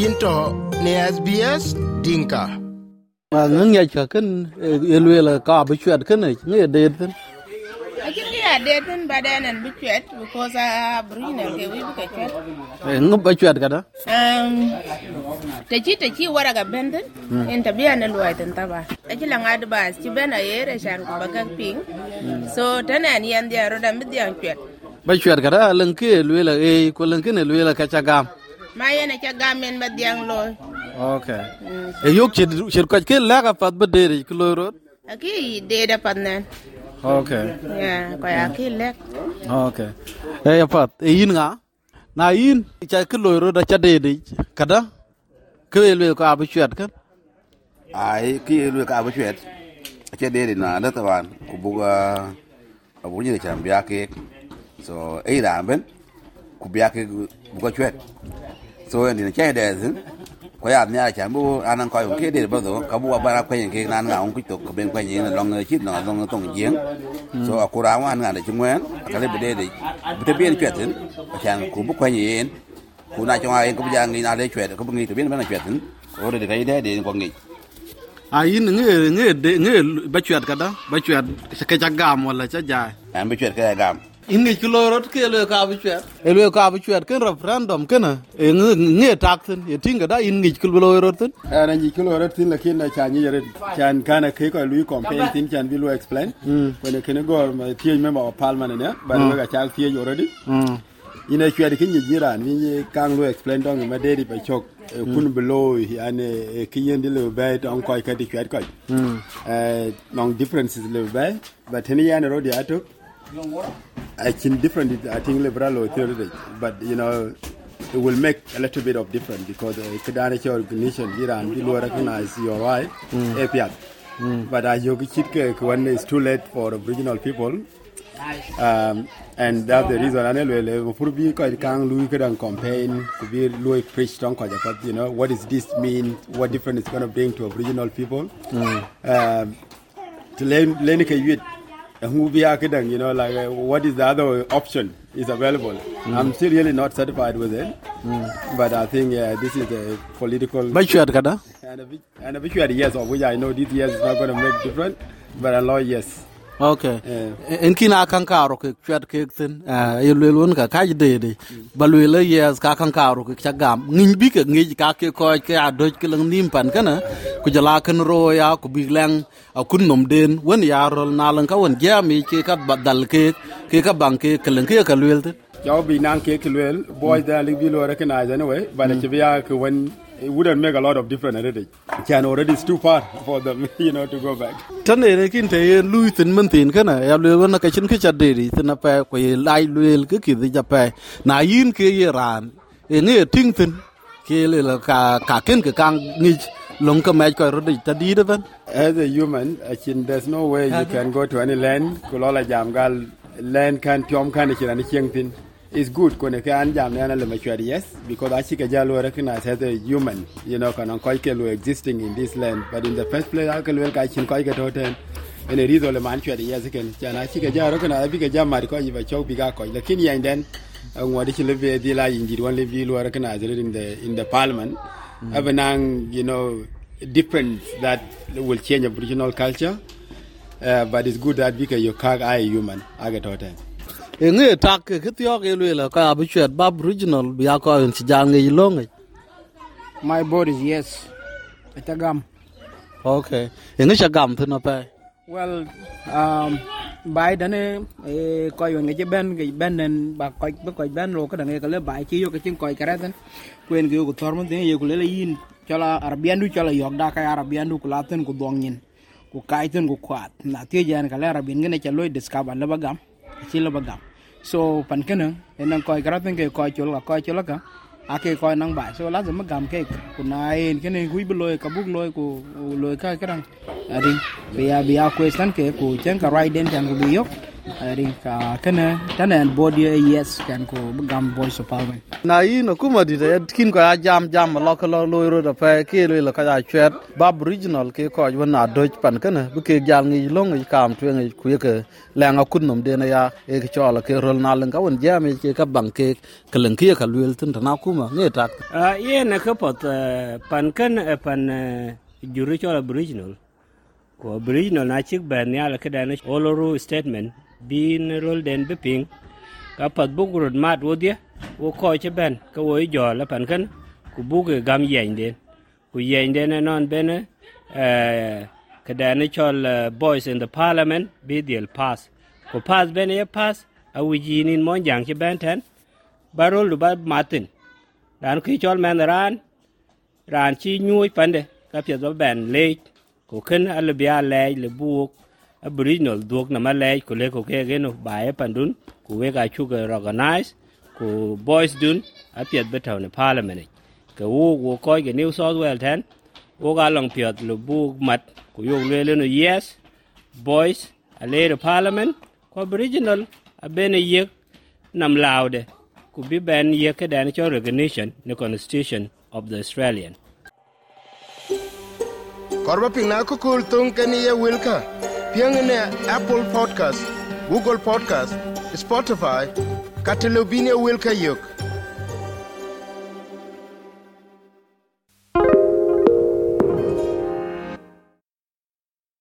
yinto ne SBS Dinka. Ma Ngan ya ka kan elwe la ka bi chuat kan ne de tin. Akin ya de tin ba da nan bi chuat because a brina ke wi bi ka chuat. Eh ngab ba chuat kada? Um ta ci ta ci wara ga bendin in ta biya na luwa tin ta ba. Ta ci lan advice ci bena yere shan ku ba ka ping. So tana ni yan dia roda mi dia chuat. Ba chuat kada lan ke elwe la eh ko lan ke ne elwe la ka cha gam. Ma yana ca gamen ba diang loy. ok. E yok chỉ chỉ có cái lá cái phát bê đề cái lùi rồi Aki de da padnan. ok. Ya ko ya ki lek. ok. E phát e yin ngã na yin cha cái lùi rồi đã cha đề đi cả đó cái lùi có bị chuyện cái ai ki lu ka ba chwet che de de na da tawan ku buga abu ni cham bia ke so ai da ben ku bia ke buga chwet so ni che de zin ko ya nya cha bu anan ko ke de bo do ka bu ba ra ko yin ke nan ga on ku to ko ben ko yin long ne chit no long tong jing so akura wa nga de chungwen ka le de de bu te bien chwet zin chan ku bu ko yin ku na cho ai ko ja ngi na de chwet ko bu ngi to bien ba na chwet zin ko de de de de ko ngi a yin nghe nghe de nghe ba chuyện ka da ba chuyện ka cha gam wala cha ja an ba chwet ka gam ingi ci rot ke lo ka bu chwer e ka bu chwer ken referendum ken e nge tak tin e tinga da ingi ci rot tin ana ngi ci rot tin lakin na cha yere chan kana ke ko e lu campaign tin chan bi lu explain. Hmm. Ko ne ken go ma tie me ma parliament ne ba lo hmm. ga cha tie already. Hmm. Ina chwer kin ni jira ni kan lu explain dong ma deri ba chok e kun below yani e kiyen de le bay don ko ka di chwer ko eh non differences le ba but ni yana road ya to I think different, I think liberal or theory, but you know, it will make a little bit of difference because uh, Kadana organization, Iran, will recognize your right, API. But as you get when it's too late for regional people, um, and that's the reason I know for be can Louis can campaign to be Louis preach on but you know what does this mean? What difference it's going to bring to Aboriginal people? Um, to learn learn youth who be academic, you know, like uh, what is the other option is available. I'm still really not satisfied with it, but I think this is a political bi chwet ka da and a, bit- and a yes, of which I know this yes is not going to make difference, but a law yes. Okay Eh. en kina kan karo ke chwet ke tin e lelon ka kaj de de ba le le yes ka kan karo ke chagam ngin bi ke ngi ka ke ko ke adoj ke lang nim pan kana ku jala kan ro ya ku bi lang a kun nom den won ya rol na lan ka won ja mi ke ka badal ke ke ka bang ke ke lang ke ka lwel tin Job bi nan ke kilwell, boys that live below recognize anyway, but mm. ke when it wouldn't make a lot of difference already. Can already it's too far for them, you know, to go back. tan ne ne kin te lui tin men tin kana ya le wona ka chin ke cha de ri tin pa ko ye lai luel ke ki ja pa na yin ke ye ran e ne ting tin ke le la ka ka ken ke kang ni long ka mai ko ta di de ban As a human, I think there's no way you can go to any land, kulola jamgal, land can tiom kan ni chieng tin. It's good kone ke an jam ne le machwari yes because achi ke jalo recognize as a human you know kan koi ke lo existing in this land. But in the first place I can ka chin koi ke toten en e rizo le man chwari yes ken chana chi ke jalo recognize bi ke jam mar ko yiba chok bi ga ko lakini yan den ngwadi chi le be di la yindi wan le bi lo recognize it in the in the parliament. Abenang you know difference that will change aboriginal culture. Uh, but it's good that because you kag I human I get toten e ne ke le ka bu chet bab original bi ya ko en si ja ngi My is yes. Itagam. okay e ne cha gam tin na Well, um, bài đó nè, coi ngày chế bên cái bên nên bà coi bà coi bên rồi cái đằng này cái bài chỉ vô cái chân coi cái đó tên quên cái của thor mình thế yêu của lấy in cho là Arabian du cho là yok cái Arabian du của latin của dong nhìn của cái tên của quạt na tiêu gian cái lấy Arabian cái này cho lôi discover là bagam chỉ là bagam so pan cái nữa nên coi cái đó tên cái coi chỗ là coi chỗ là cả ake koi nang ba so lazim magam ke kunai kene hui beloy kabuk loy ku loy ka kadang adi biya biya question ke ku chen ka right den chan ku biyok ari ka kana tana body yes kan ko gam voice of parliament na yi na kuma di da kin ko ya jam jam lo ko lo lo ro da fa ke lo lo ka ya chwet bab original ke ko wa na doj pan kana bu ke jal ngi lo ngi kam tu ngi ku ye ke la nga kun nom de na ya e ke cho la ke rol na len ka won jam ke ka bang ke ke len ke ka luel tin na kuma nge tak Uh, ye na ka pot uh, pan kan uh, pan uh, juri chol aboriginal ko aboriginal na chik ban ya la kada na oloru statement bin rol den be ping. Ka pat bu gurut mat wo dia wo ko che ben, ka wo jo la pan kan, ku bu ge gam yen den. Ku yen den e non ben e, eh ka da ne chol eh, boys in the parliament, be deal pass. Ku pass ben ye pass, a wi ji nin mon jang che ben ten. Barol du ba matin dan ki chol men ran ran chi nyuy pande ka pye do ben le ku ken al bia le le buok aboriginal duok na malej le ko le ko ke ge no ba pandun ku we ga chu ga organize, ku boys dun apiat betaw ne parliament e. ke wo wo ko ge new south wales ten wo ga long piat lu bu mat, ku yo le le no yes, boys, a le parliament ko aboriginal, a bene yek, nam laude ku bi ben ye ke dan cho recognition the constitution of the australian. Korba ping ko kul tung ni ye wilka piang ne apple podcast google podcast spotify katelobine wilka yok